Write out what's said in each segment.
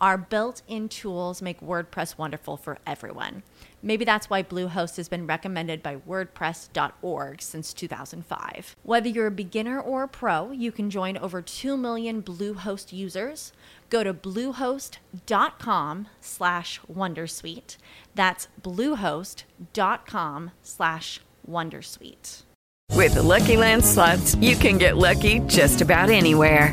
Our built in tools make WordPress wonderful for everyone. Maybe that's why Bluehost has been recommended by WordPress.org since 2005. Whether you're a beginner or a pro, you can join over 2 million Bluehost users. Go to bluehost.com slash Wondersuite. That's bluehost.com slash Wondersuite. With the Lucky Land slots, you can get lucky just about anywhere.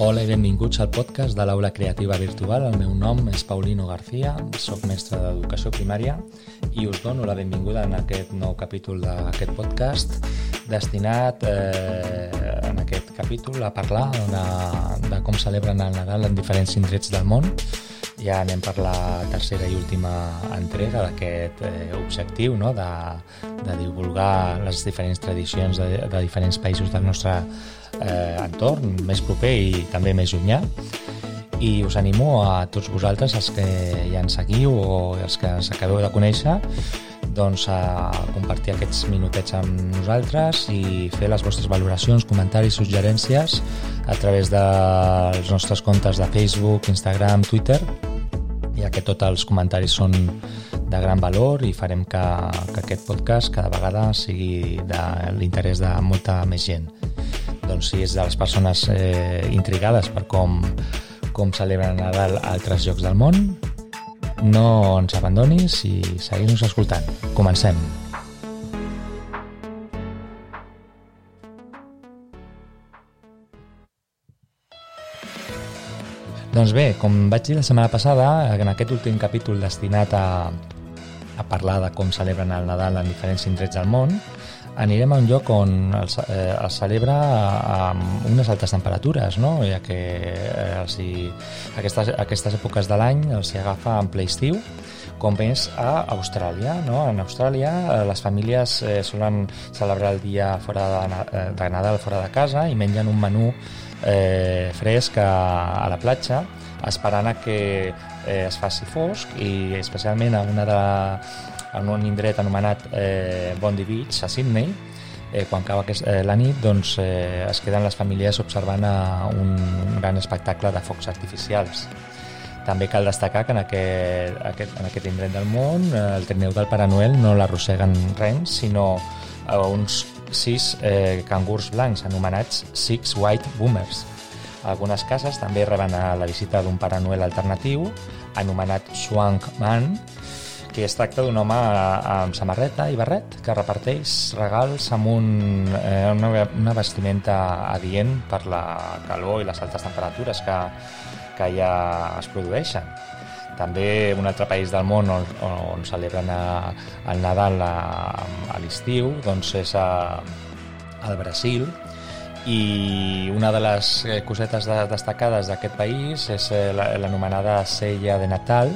Hola i benvinguts al podcast de l'Aula Creativa Virtual. El meu nom és Paulino García, sóc mestre d'Educació Primària i us dono la benvinguda en aquest nou capítol d'aquest podcast destinat eh, en aquest capítol a parlar de, de com celebren el Nadal en diferents indrets del món. Ja anem per la tercera i última entrega d'aquest eh, objectiu no? de, de divulgar les diferents tradicions de, de diferents països del nostre eh, entorn més proper i també més llunyà i us animo a tots vosaltres, els que ja ens seguiu o els que ens acabeu de conèixer, doncs a compartir aquests minutets amb nosaltres i fer les vostres valoracions, comentaris, suggerències a través dels nostres comptes de Facebook, Instagram, Twitter, ja que tots els comentaris són de gran valor i farem que, que aquest podcast cada vegada sigui de l'interès de molta més gent doncs, si és de les persones eh, intrigades per com, com celebren Nadal a altres llocs del món, no ens abandonis i seguim-nos escoltant. Comencem. Doncs bé, com vaig dir la setmana passada, en aquest últim capítol destinat a, a parlar de com celebren el Nadal en diferents indrets del món, anirem a un lloc on el, eh, el celebra amb unes altes temperatures, no? ja que eh, els aquestes, aquestes èpoques de l'any els agafa en ple estiu, com és a Austràlia. No? En Austràlia eh, les famílies eh, solen celebrar el dia fora de, eh, de Nadal fora de casa i mengen un menú eh, fresc a, a la platja esperant a que eh, es faci fosc i especialment a una de en un indret anomenat eh, Bondi Beach, a Sydney, eh, quan acaba aquest, eh, la nit doncs, eh, es queden les famílies observant a un gran espectacle de focs artificials. També cal destacar que en aquest, aquest, en aquest indret del món eh, el trineu del Pare Noel no l'arrosseguen rens, sinó eh, uns sis eh, cangurs blancs anomenats Six White Boomers. Algunes cases també reben a la visita d'un Pare Noel alternatiu anomenat Swank Man, que es tracta d'un home amb samarreta i barret que reparteix regals amb un, eh, una, una vestimenta adient per la calor i les altes temperatures que, que ja es produeixen. També un altre país del món on, on celebren a, el Nadal a, a l'estiu doncs és a, al Brasil i una de les eh, cosetes de, destacades d'aquest país és eh, l'anomenada Sella de Natal,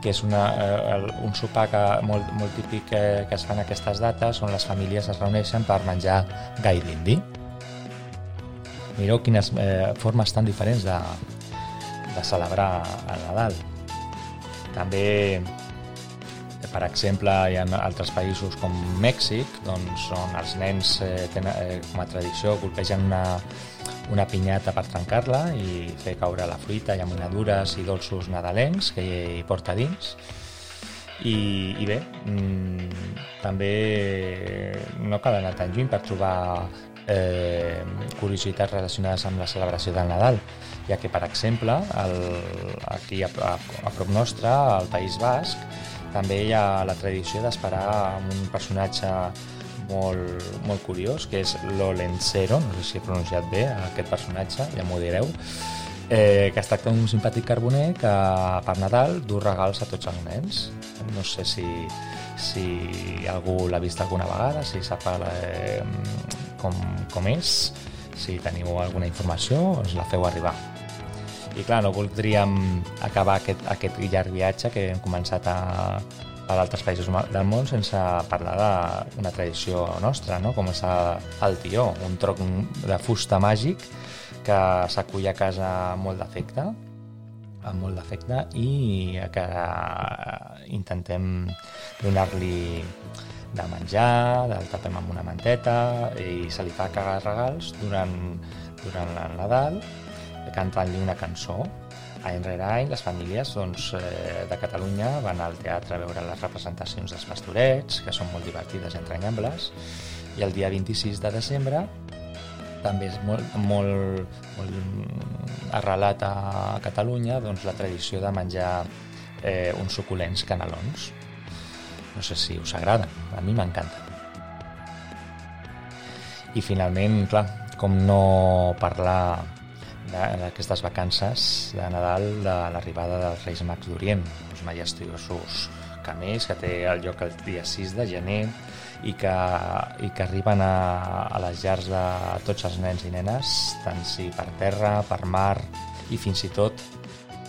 que és una, eh, un sopar que, molt, molt típic que, que es fan aquestes dates on les famílies es reuneixen per menjar gai d'indi. Mireu quines eh, formes tan diferents de, de celebrar el Nadal. També, per exemple, hi ha altres països com Mèxic, doncs, on els nens eh, tenen, eh, com a tradició colpegen una, una pinyata per trencar-la i fer caure la fruita, llaminadures i dolços nadalencs que hi porta dins. I, i bé, mmm, també no cal anar tan lluny per trobar eh, curiositats relacionades amb la celebració del Nadal, ja que, per exemple, el, aquí a, a, a prop nostre, al País Basc, també hi ha la tradició d'esperar un personatge molt, molt curiós, que és l'Olencero, no sé si he pronunciat bé aquest personatge, ja m'ho direu, eh, que es tracta d'un simpàtic carboner que per Nadal du regals a tots els nens. No sé si, si algú l'ha vist alguna vegada, si sap eh, com, com és, si teniu alguna informació, ens la feu arribar. I clar, no voldríem acabar aquest, aquest llarg viatge que hem començat a, a d'altres països del món sense parlar d'una tradició nostra, no? com és el tió, un troc de fusta màgic que s'acull a casa molt d'efecte amb molt d'efecte i que intentem donar-li de menjar, el tapem amb una manteta i se li fa cagar regals durant, durant el Nadal cantant-li una cançó. Any rere any, les famílies doncs, eh, de Catalunya van al teatre a veure les representacions dels pastorets, que són molt divertides i entranyables, i el dia 26 de desembre també és molt, molt, molt arrelat a Catalunya doncs, la tradició de menjar eh, uns suculents canelons. No sé si us agrada, a mi m'encanta. I finalment, clar, com no parlar d'aquestes vacances de Nadal de l'arribada dels Reis Mags d'Orient, els majestuosos camells que té el lloc el dia 6 de gener i que, i que arriben a, a les llars de tots els nens i nenes, tant si per terra, per mar i fins i tot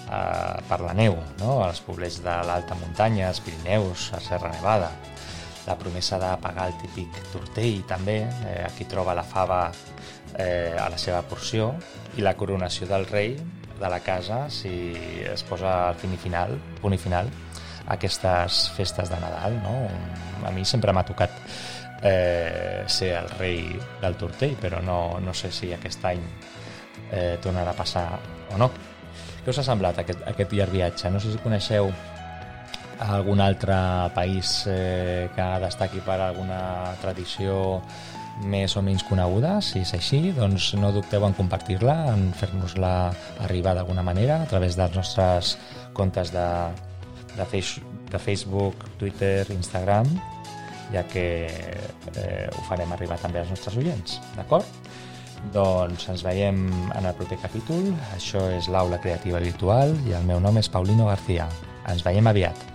eh, per la neu, no? als poblets de l'alta muntanya, els Pirineus, a Serra Nevada. La promesa de pagar el típic tortell també, eh, aquí troba la fava eh, a la seva porció, i la coronació del rei de la casa si es posa al fin i final, punt i final, aquestes festes de Nadal. No? A mi sempre m'ha tocat eh, ser el rei del tortell, però no, no sé si aquest any eh, tornarà a passar o no. Què us ha semblat aquest, aquest llarg viatge? No sé si coneixeu algun altre país eh, que destaqui per alguna tradició més o menys coneguda, si és així, doncs no dubteu en compartir-la, en fer-nos-la arribar d'alguna manera a través dels nostres comptes de, de, face, de Facebook, Twitter, Instagram, ja que eh, ho farem arribar també als nostres oients, d'acord? Doncs ens veiem en el proper capítol. Això és l'Aula Creativa Virtual i el meu nom és Paulino García. Ens veiem aviat.